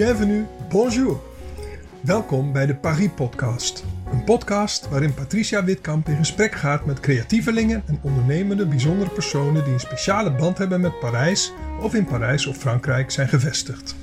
bienvenue, bonjour. Welkom bij de Paris Podcast. Een podcast waarin Patricia Witkamp in gesprek gaat met creatievelingen en ondernemende bijzondere personen die een speciale band hebben met Parijs of in Parijs of Frankrijk zijn gevestigd.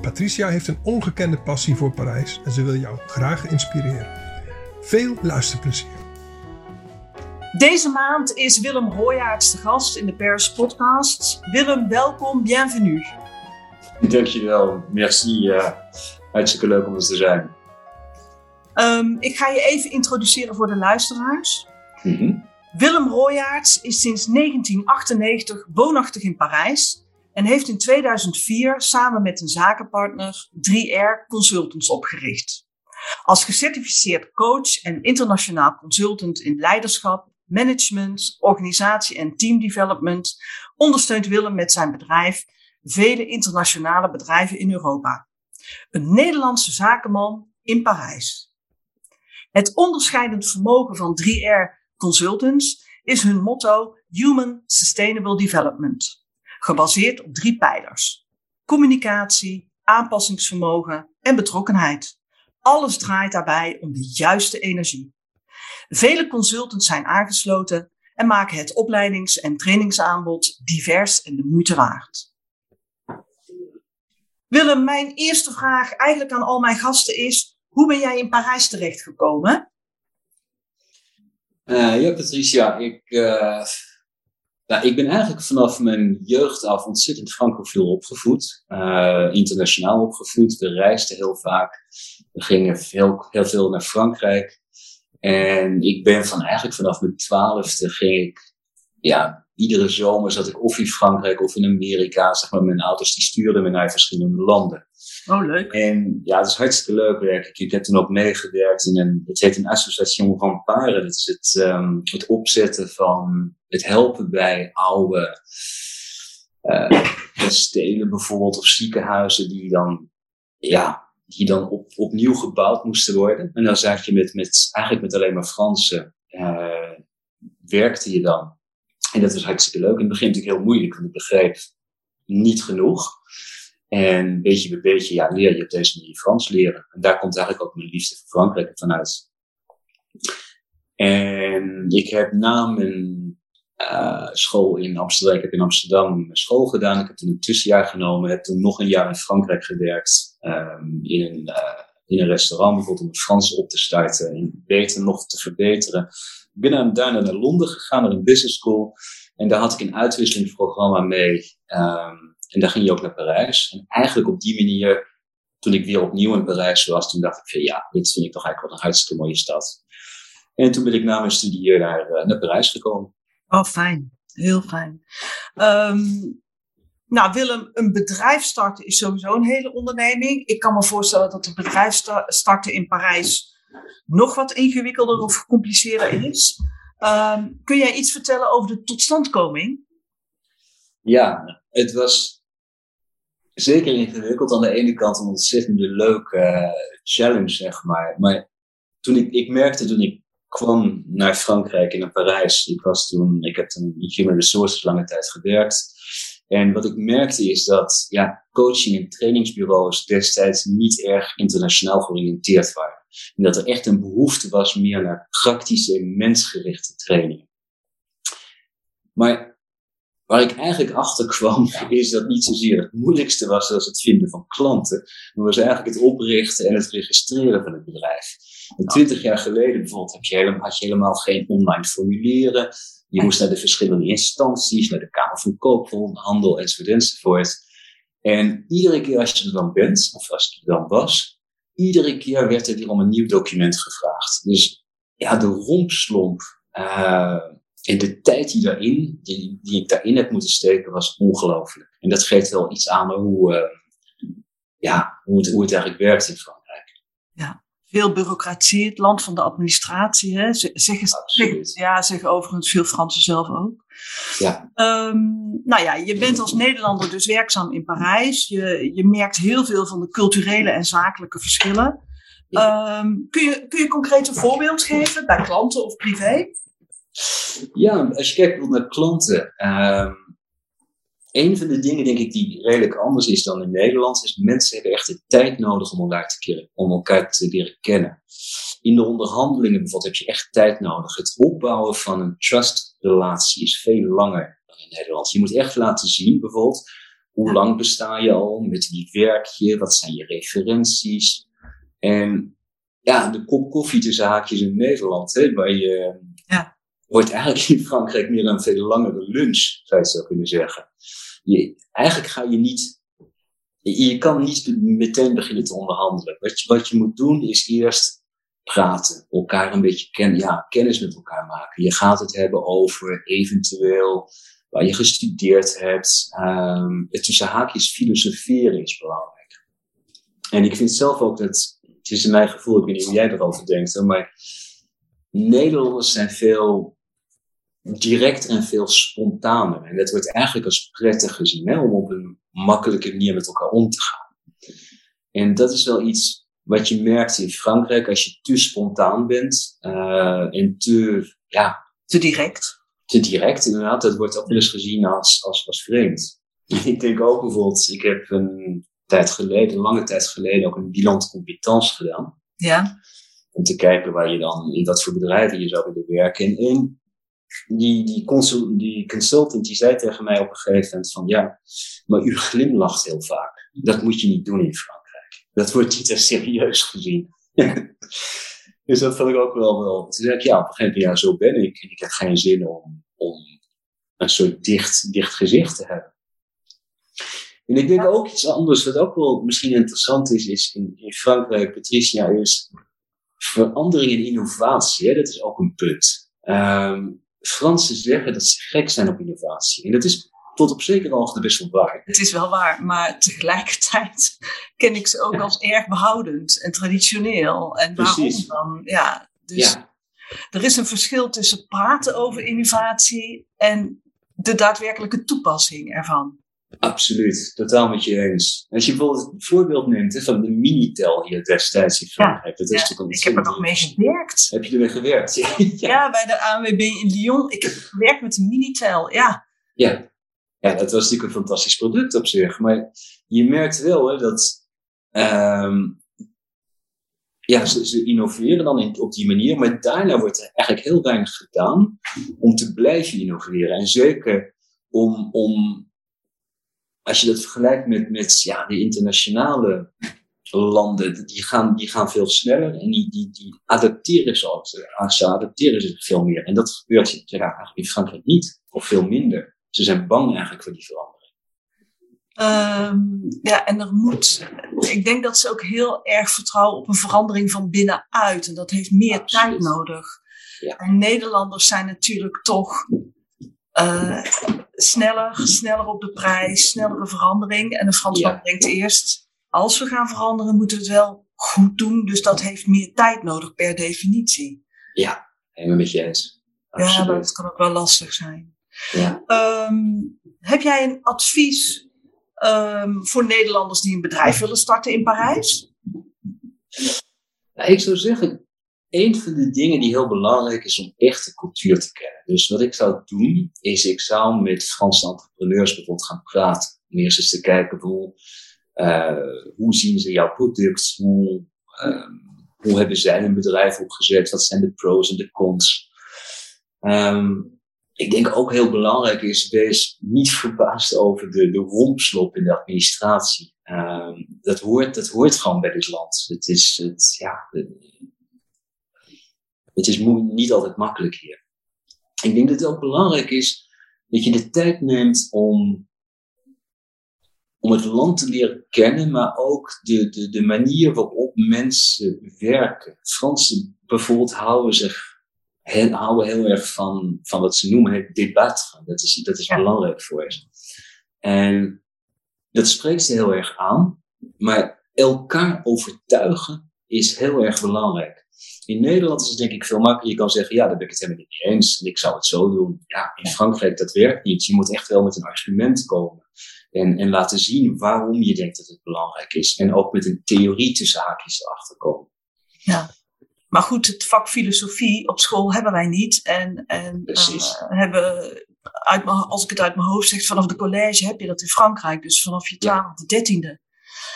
Patricia heeft een ongekende passie voor Parijs en ze wil jou graag inspireren. Veel luisterplezier. Deze maand is Willem Hooyaerts de gast in de Paris Podcast. Willem, welkom, bienvenue. Dankjewel, merci. Uh, hartstikke leuk om er te zijn. Um, ik ga je even introduceren voor de luisteraars. Mm -hmm. Willem Royaerts is sinds 1998 woonachtig in Parijs en heeft in 2004 samen met een zakenpartner 3R Consultants opgericht. Als gecertificeerd coach en internationaal consultant in leiderschap, management, organisatie en teamdevelopment ondersteunt Willem met zijn bedrijf vele internationale bedrijven in Europa. Een Nederlandse zakenman in Parijs. Het onderscheidend vermogen van 3R Consultants is hun motto Human Sustainable Development, gebaseerd op drie pijlers: communicatie, aanpassingsvermogen en betrokkenheid. Alles draait daarbij om de juiste energie. Vele consultants zijn aangesloten en maken het opleidings- en trainingsaanbod divers en de moeite waard. Willem, mijn eerste vraag eigenlijk aan al mijn gasten is: hoe ben jij in Parijs terechtgekomen? Uh, ja, Patricia, ik, uh, ik ben eigenlijk vanaf mijn jeugd af ontzettend francofiel opgevoed. Uh, internationaal opgevoed. We reisden heel vaak. We gingen heel, heel veel naar Frankrijk. En ik ben van eigenlijk vanaf mijn twaalfde ging ik ja, iedere zomer zat ik of in Frankrijk of in Amerika. Zeg maar, mijn ouders die stuurden me naar verschillende landen. Oh, leuk. En ja, het is hartstikke leuk werk. Ik heb toen ook meegewerkt in een, het heet een Association Rempart. Dat is het, um, het opzetten van het helpen bij oude uh, kastelen bijvoorbeeld of ziekenhuizen die dan, ja, die dan op, opnieuw gebouwd moesten worden. En dan zag je met, met, eigenlijk met alleen maar Fransen, uh, werkte je dan. En dat was hartstikke leuk. In het begin natuurlijk heel moeilijk, want ik begreep niet genoeg. En beetje bij beetje ja, leer je op deze manier Frans leren. En daar komt eigenlijk ook mijn liefde voor Frankrijk vanuit. En ik heb na mijn uh, school in Amsterdam, ik heb in Amsterdam mijn school gedaan. Ik heb toen een tussenjaar genomen, heb toen nog een jaar in Frankrijk gewerkt. Um, in, uh, in een restaurant, bijvoorbeeld om het Frans op te starten en beter nog te verbeteren. Ik ben daarna naar Londen gegaan, naar een business school. En daar had ik een uitwisselingsprogramma mee. Um, en daar ging je ook naar Parijs. En eigenlijk op die manier, toen ik weer opnieuw in Parijs was, toen dacht ik van ja, dit vind ik toch eigenlijk wel een hartstikke mooie stad. En toen ben ik na mijn studie naar, uh, naar Parijs gekomen. Oh, fijn. Heel fijn. Um, nou, Willem, een bedrijf starten is sowieso een hele onderneming. Ik kan me voorstellen dat een bedrijf starten in Parijs nog wat ingewikkelder of gecompliceerder is. Um, kun jij iets vertellen over de totstandkoming? Ja, het was zeker ingewikkeld. Aan de ene kant een ontzettend leuke uh, challenge, zeg maar. Maar toen ik, ik merkte toen ik kwam naar Frankrijk en naar Parijs. Ik, was toen, ik heb toen in Human Resources lange tijd gewerkt. En wat ik merkte is dat ja, coaching en trainingsbureaus destijds niet erg internationaal georiënteerd waren. En dat er echt een behoefte was meer naar praktische mensgerichte training. Maar waar ik eigenlijk achter kwam, is dat niet zozeer het moeilijkste was als het vinden van klanten, maar was eigenlijk het oprichten en het registreren van het bedrijf. twintig jaar geleden bijvoorbeeld heb je helemaal, had je helemaal geen online formulieren. Je moest naar de verschillende instanties, naar de Kamer van Koophandel enzovoort enzovoort. En iedere keer als je er dan bent, of als je er dan was, iedere keer werd er weer om een nieuw document gevraagd. Dus ja, de rompslomp uh, en de tijd die, daarin, die, die ik daarin heb moeten steken was ongelooflijk. En dat geeft wel iets aan hoe, uh, ja, hoe, het, hoe het eigenlijk werkt in Frankrijk. Ja, veel bureaucratie, het land van de administratie. Hè? Zeggen, zeg, ja, zeggen overigens veel Fransen zelf ook. Ja. Um, nou ja, je bent als Nederlander dus werkzaam in Parijs. Je, je merkt heel veel van de culturele en zakelijke verschillen. Ja. Um, kun, je, kun je concreet een voorbeeld geven bij klanten of privé? Ja, als je kijkt naar klanten. Um, een van de dingen, denk ik, die redelijk anders is dan in Nederland, is mensen hebben echt de tijd nodig om elkaar te, keren, om elkaar te leren kennen. In de onderhandelingen bijvoorbeeld heb je echt tijd nodig. Het opbouwen van een trustrelatie is veel langer dan in Nederland. Je moet echt laten zien, bijvoorbeeld, hoe lang besta je al, met wie werk je, wat zijn je referenties. En ja, de kop koffie tussen haakjes in Nederland, hè, waar je. Wordt eigenlijk in Frankrijk meer een veel langere lunch, zou je zo kunnen zeggen. Je, eigenlijk ga je niet, je, kan niet meteen beginnen te onderhandelen. Wat je, wat je moet doen is eerst praten, elkaar een beetje ja, kennis met elkaar maken. Je gaat het hebben over eventueel waar je gestudeerd hebt. Um, het tussen haakjes filosoferen is belangrijk. En ik vind zelf ook dat, het is in mijn gevoel, ik weet niet hoe jij erover denkt, maar Nederlanders zijn veel direct en veel spontaner. En dat wordt eigenlijk als prettig gezien, hè, om op een makkelijke manier met elkaar om te gaan. En dat is wel iets wat je merkt in Frankrijk, als je te spontaan bent uh, en te, ja... Te direct. Te direct, inderdaad. Dat wordt ook wel eens gezien als, als, als vreemd. ik denk ook bijvoorbeeld, ik heb een tijd geleden, een lange tijd geleden, ook een bilan competence gedaan. Ja. Om te kijken waar je dan, in wat voor bedrijven je zou willen werken. En in die, die, die consultant die zei tegen mij op een gegeven moment van ja, maar u glimlacht heel vaak. Dat moet je niet doen in Frankrijk. Dat wordt niet als serieus gezien. dus dat vond ik ook wel wel. Toen zei ik ja, op een gegeven moment ja, zo ben ik. En ik heb geen zin om, om een soort dicht, dicht gezicht te hebben. En ik denk ook iets anders, wat ook wel misschien interessant is, is in, in Frankrijk, Patricia, is verandering en innovatie. Hè? Dat is ook een punt. Um, Fransen zeggen dat ze gek zijn op innovatie. En dat is tot op zekere hoogte best wel waar. Het is wel waar, maar tegelijkertijd ken ik ze ook als erg behoudend en traditioneel. En waarom dan? Ja, dus ja. er is een verschil tussen praten over innovatie en de daadwerkelijke toepassing ervan. Absoluut, totaal met je eens. Als je bijvoorbeeld het voorbeeld neemt van de Minitel hier destijds in Frankrijk. Ja, dat is ja, ik heb er nog mee gewerkt. Heb je ermee gewerkt? ja. ja, bij de ANWB in Lyon. Ik heb gewerkt met de Minitel, ja. Ja. ja, dat was natuurlijk een fantastisch product op zich. Maar je merkt wel hè, dat um, ja, ze, ze, innoveren dan in, op die manier, maar daarna wordt er eigenlijk heel weinig gedaan om te blijven innoveren. En zeker om, om als je dat vergelijkt met, met ja, de internationale landen, die gaan, die gaan veel sneller en die, die, die adapteren zoals ze adapteren zich veel meer. En dat gebeurt ja, eigenlijk in Frankrijk niet, of veel minder. Ze zijn bang eigenlijk voor die verandering. Um, ja, en er moet, ik denk dat ze ook heel erg vertrouwen op een verandering van binnenuit. En dat heeft meer tijd nodig. Ja. En Nederlanders zijn natuurlijk toch uh, sneller, sneller op de prijs, snellere verandering. En een Fransman ja. denkt eerst, als we gaan veranderen, moeten we het wel goed doen. Dus dat heeft meer tijd nodig per definitie. Ja, helemaal met je eens. Ja, dat kan ook wel lastig zijn. Ja. Um, heb jij een advies um, voor Nederlanders die een bedrijf willen starten in Parijs? Ja, ik zou zeggen, een van de dingen die heel belangrijk is om echt de cultuur te kennen. Dus wat ik zou doen, is ik zou met Franse entrepreneurs bijvoorbeeld gaan praten. Om eerst eens te kijken hoe, uh, hoe zien ze jouw product, hoe, um, hoe hebben zij hun bedrijf opgezet, wat zijn de pros en de cons. Um, ik denk ook heel belangrijk is, wees niet verbaasd over de, de rompslop in de administratie. Um, dat, hoort, dat hoort gewoon bij dit land. Het is, het, ja, het is niet altijd makkelijk hier. Ik denk dat het ook belangrijk is dat je de tijd neemt om, om het land te leren kennen, maar ook de, de, de manier waarop mensen werken. Fransen bijvoorbeeld houden zich heel, houden heel erg van, van wat ze noemen het debat. Dat is, dat is belangrijk voor ze. En dat spreekt ze heel erg aan, maar elkaar overtuigen is heel erg belangrijk. In Nederland is het denk ik veel makkelijker. Je kan zeggen, ja, daar ben ik het helemaal niet eens. En ik zou het zo doen. Ja, in Frankrijk, dat werkt niet. Je moet echt wel met een argument komen. En, en laten zien waarom je denkt dat het belangrijk is. En ook met een theorie tussen haakjes erachter komen. Ja. Maar goed, het vak filosofie op school hebben wij niet. En, en uh, hebben uit als ik het uit mijn hoofd zeg, vanaf de college heb je dat in Frankrijk. Dus vanaf je twaalfde, dertiende.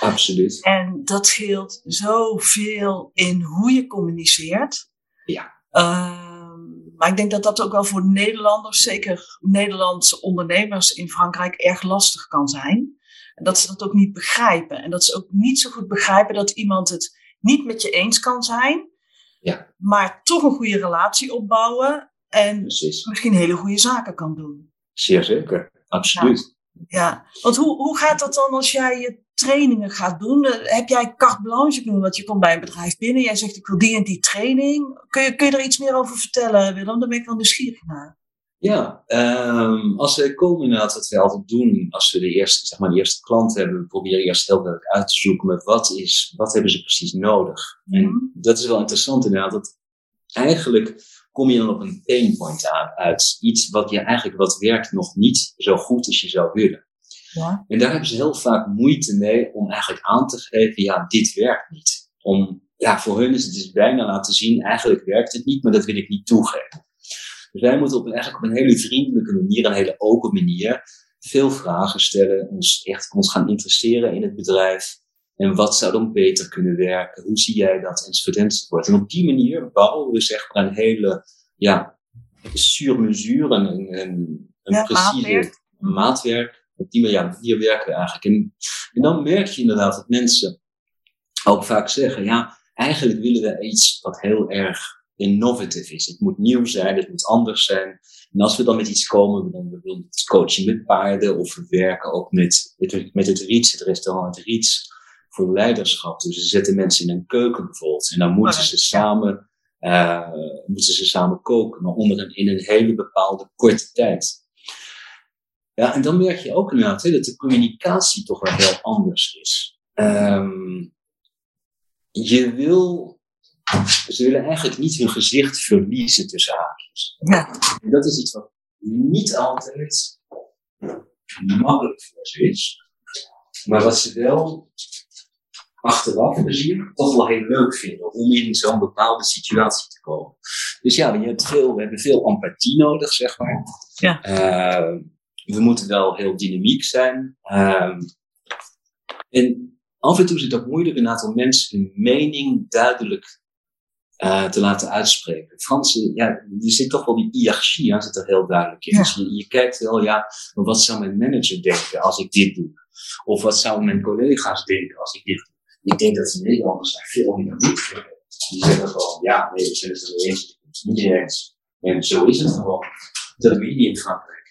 Absoluut. En dat scheelt zoveel in hoe je communiceert. Ja. Ehm, maar ik denk dat dat ook wel voor Nederlanders, zeker Nederlandse ondernemers in Frankrijk, erg lastig kan zijn. En dat ze dat ook niet begrijpen. En dat ze ook niet zo goed begrijpen dat iemand het niet met je eens kan zijn. Ja. Maar toch een goede relatie opbouwen. En Precies. misschien hele goede zaken kan doen. Zeer zeker. Absoluut. Ja, want hoe, hoe gaat dat dan als jij je trainingen gaat doen? Eh, Heb jij carte blanche? Want je komt bij een bedrijf binnen. Jij zegt ik wil die en die training. Kun je, kun je er iets meer over vertellen, Willem? Daar ben ik wel nieuwsgierig naar. Ja, ehm, als we komen inderdaad, wat we altijd doen, als we de eerste, zeg maar, de eerste klant hebben, we proberen eerst heel duidelijk uit te zoeken met wat is, wat hebben ze precies nodig. Mhm. En dat is wel interessant inderdaad, dat eigenlijk kom je dan op een painpoint uit. Iets wat je eigenlijk, wat werkt nog niet zo goed als je zou willen. Ja. En daar hebben ze heel vaak moeite mee om eigenlijk aan te geven, ja, dit werkt niet. Om, ja, voor hun is het dus bijna laten zien, eigenlijk werkt het niet, maar dat wil ik niet toegeven. Dus wij moeten op een, eigenlijk op een hele vriendelijke manier, een hele open manier, veel vragen stellen, ons echt ons gaan interesseren in het bedrijf. En wat zou dan beter kunnen werken? Hoe zie jij dat? Enzovoort, enzovoort. En op die manier bouwen we zeg maar een hele, ja, sur mesure, een, een, een Ja, precieze maatwerk. maatwerk. Op die manier, hier werken we eigenlijk. En, dan merk je inderdaad dat mensen ook vaak zeggen, ja, eigenlijk willen we iets wat heel erg innovative is. Het moet nieuw zijn, het moet anders zijn. En als we dan met iets komen, dan we willen het coachen met paarden of we werken ook met, met, het Riets, het restaurant het Riets, voor leiderschap. Dus we zetten mensen in een keuken bijvoorbeeld en dan moeten ze samen, uh, moeten ze samen koken, maar onder een, in een hele bepaalde korte tijd. Ja, en dan merk je ook inderdaad hè, dat de communicatie toch wel heel anders is. Um, je wil, ze willen eigenlijk niet hun gezicht verliezen tussen haakjes. Ja. En dat is iets wat niet altijd makkelijk voor ze is. Maar wat ze wel achteraf gezien toch wel heel leuk vinden om in zo'n bepaalde situatie te komen. Dus ja, je hebt veel, we hebben veel empathie nodig, zeg maar. Ja. Uh, we moeten wel heel dynamiek zijn. Uh, en af en toe is het ook moeilijk een aantal mensen hun mening duidelijk uh, te laten uitspreken. Franse, ja, er zit toch wel die hiërarchie, ja, zit er heel duidelijk in. Ja. Dus je, je kijkt wel, ja, maar wat zou mijn manager denken als ik dit doe? Of wat zouden mijn collega's denken als ik dit doe? Ik denk dat de Nederlanders daar veel meer vinden. Die zeggen gewoon, ja, nee, we zijn het er eens, ik ben het niet eens. En zo is het gewoon. Dat je niet in Frankrijk.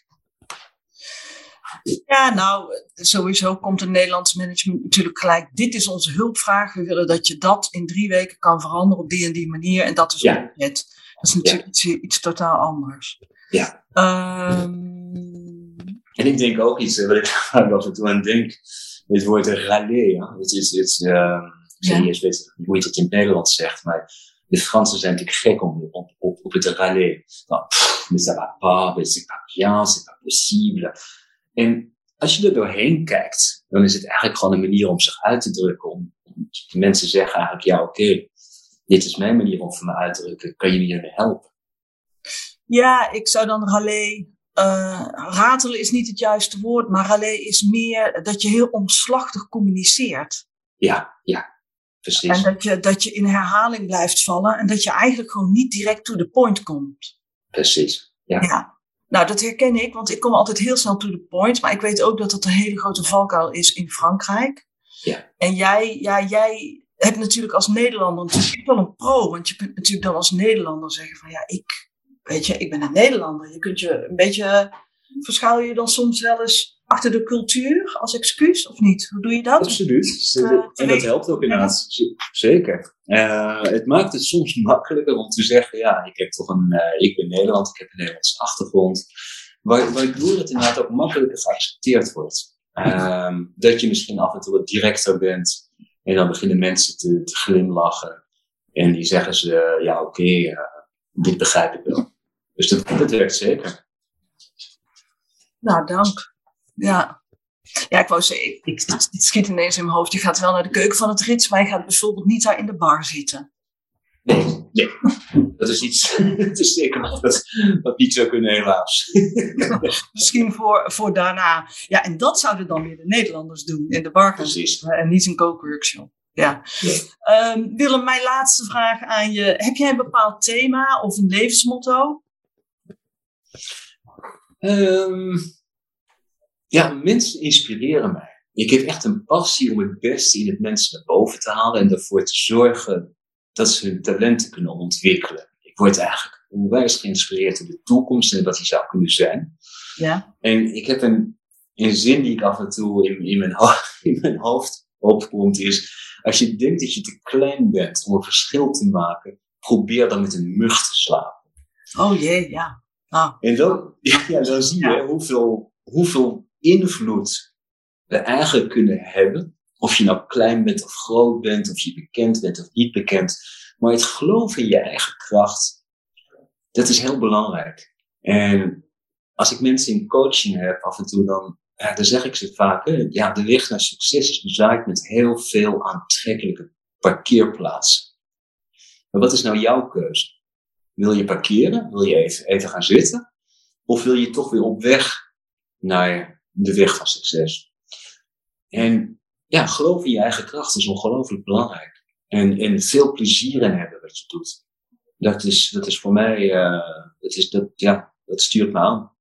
Ja, nou, sowieso komt een Nederlands management natuurlijk gelijk. Dit is onze hulpvraag. We willen dat je dat in drie weken kan veranderen op die en die manier. En dat is Ja. het. Dat is natuurlijk iets, iets totaal anders. Ja. Ehm, En ik denk ook iets, eh, wat ik af en toe aan denk, het woord râler. Ja? Het is, het uh, ik Ja. weet hoe je het in het Nederlands zegt, maar de Fransen zijn natuurlijk gek om, op, op, op het râler. Nou, mais ça va pas, mais c'est pas bien, c'est pas possible. En als je er doorheen kijkt, dan is het eigenlijk gewoon een manier om zich uit te drukken. Om, om de mensen zeggen eigenlijk, ja oké, dit is mijn manier om van me uit te drukken, kan je me hiermee helpen? ja, ik zou dan ralé. eh ratelen is niet het juiste woord, maar ralé is meer dat je heel omslachtig communiceert. Ja, ja, precies. En dat je, dat je in herhaling blijft vallen en dat je eigenlijk gewoon niet direct to the point komt. Precies. Ja. Ja. Nou, dat herken ik, want ik kom altijd heel snel to the point. Maar ik weet ook dat dat een hele grote valkuil is in Frankrijk. Ja. En jij, ja, jij hebt natuurlijk als Nederlander natuurlijk wel een pro. Want je kunt natuurlijk dan als Nederlander zeggen van ja, ik, weet je, ik ben een Nederlander. Je kunt je een beetje, verschuil je dan soms wel eens achter de cultuur als excuus of niet? Hoe doe je dat? Absoluut. Uh, en dat helpt ook inderdaad. Zeker. Uh, het maakt het soms makkelijker om te zeggen, ja, ik heb toch een, uh, ik ben Nederland, ik heb een Nederlandse achtergrond. Waardoor het inderdaad ook makkelijker geaccepteerd wordt. Uh, dat je misschien af en toe wat directer bent. En dan beginnen mensen te, te glimlachen. En die zeggen ze, ja oké, okay, dit begrijp ik wel. Dus dat, dat werkt zeker. Nou, dank. Ja. Ja, ik wou zeggen, ik, ik, het schiet ineens in mijn hoofd. Je gaat wel naar de keuken van het rits, maar je gaat bijvoorbeeld niet daar in de bar zitten. Nee, nee. Dat is iets, dat is zeker nog dat, dat niet zou kunnen, helaas. Misschien voor, voor daarna. Ja, en dat zouden dan weer de Nederlanders doen in de bar. Precies. En niet een kookworkshop. Ja. Um, Willem, mijn laatste vraag aan je. Heb jij een bepaald thema of een levensmotto? Um, ja, mensen inspireren mij. Ik heb echt een passie om het beste in het mensen naar boven te halen en ervoor te zorgen dat ze hun talenten kunnen ontwikkelen. Ik word eigenlijk onwijs geïnspireerd in de toekomst en wat die zou kunnen zijn. Ja. En ik heb een, een zin die ik af en toe in, in, mijn, in mijn hoofd opkomt, is als je denkt dat je te klein bent om een verschil te maken, probeer dan met een mug te slapen. Oh jee, ja. Ah. En dan, ja, dan zie je hoeveel, hoeveel invloed we eigenlijk kunnen hebben. Of je nou klein bent of groot bent, of je bekend bent of niet bekend. Maar het geloven in je eigen kracht, dat is heel belangrijk. En als ik mensen in coaching heb, af en toe dan, ja, dan zeg ik ze vaak, ja, de weg naar succes is bezaaid met heel veel aantrekkelijke parkeerplaatsen. Maar wat is nou jouw keuze? Wil je parkeren? Wil je even, even gaan zitten? Of wil je toch weer op weg naar de weg van succes? En ja, geloof in je eigen kracht is ongelooflijk belangrijk. En, en veel plezier in hebben wat je doet. Dat is, dat is voor mij, uh, dat, is, dat, ja, dat stuurt me aan.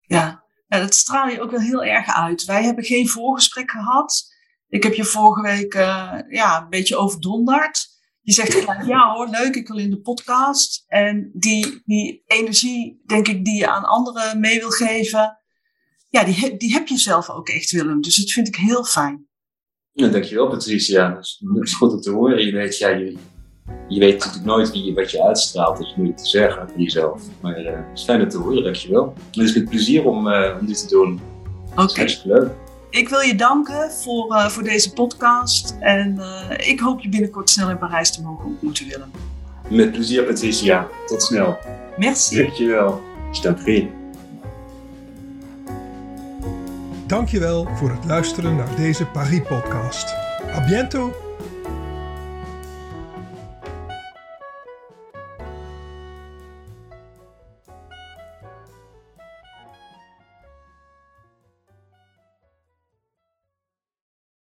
Ja. dat straal je ook wel heel erg uit. Wij hebben geen voorgesprek gehad. Ik heb je vorige week uh, ja, een beetje overdonderd. Je zegt gelijk, ja hoor, leuk, ik wil in de podcast. En die, die energie, denk ik, die je aan anderen mee wil geven, ja, die, die heb je zelf ook echt, Willem. Dus dat vind ik heel fijn. Ja, dankjewel Patricia. Dat is, dat is goed om te horen. Je weet, ja, je, je weet natuurlijk nooit wie, wat je uitstraalt. Dat is moeilijk te zeggen voor jezelf. Maar uh, het is fijn om te horen, dankjewel. Het is met plezier om, uh, om dit te doen. Oké. Okay. leuk. Ik wil je danken voor, uh, voor deze podcast. En ik hoop je binnenkort snel in Parijs te mogen ontmoeten, Willem. Met plezier, Patricia. Tot snel. Merci. Dankjewel. Je t'en Dankjewel voor het luisteren naar deze Paris-podcast. A bientôt!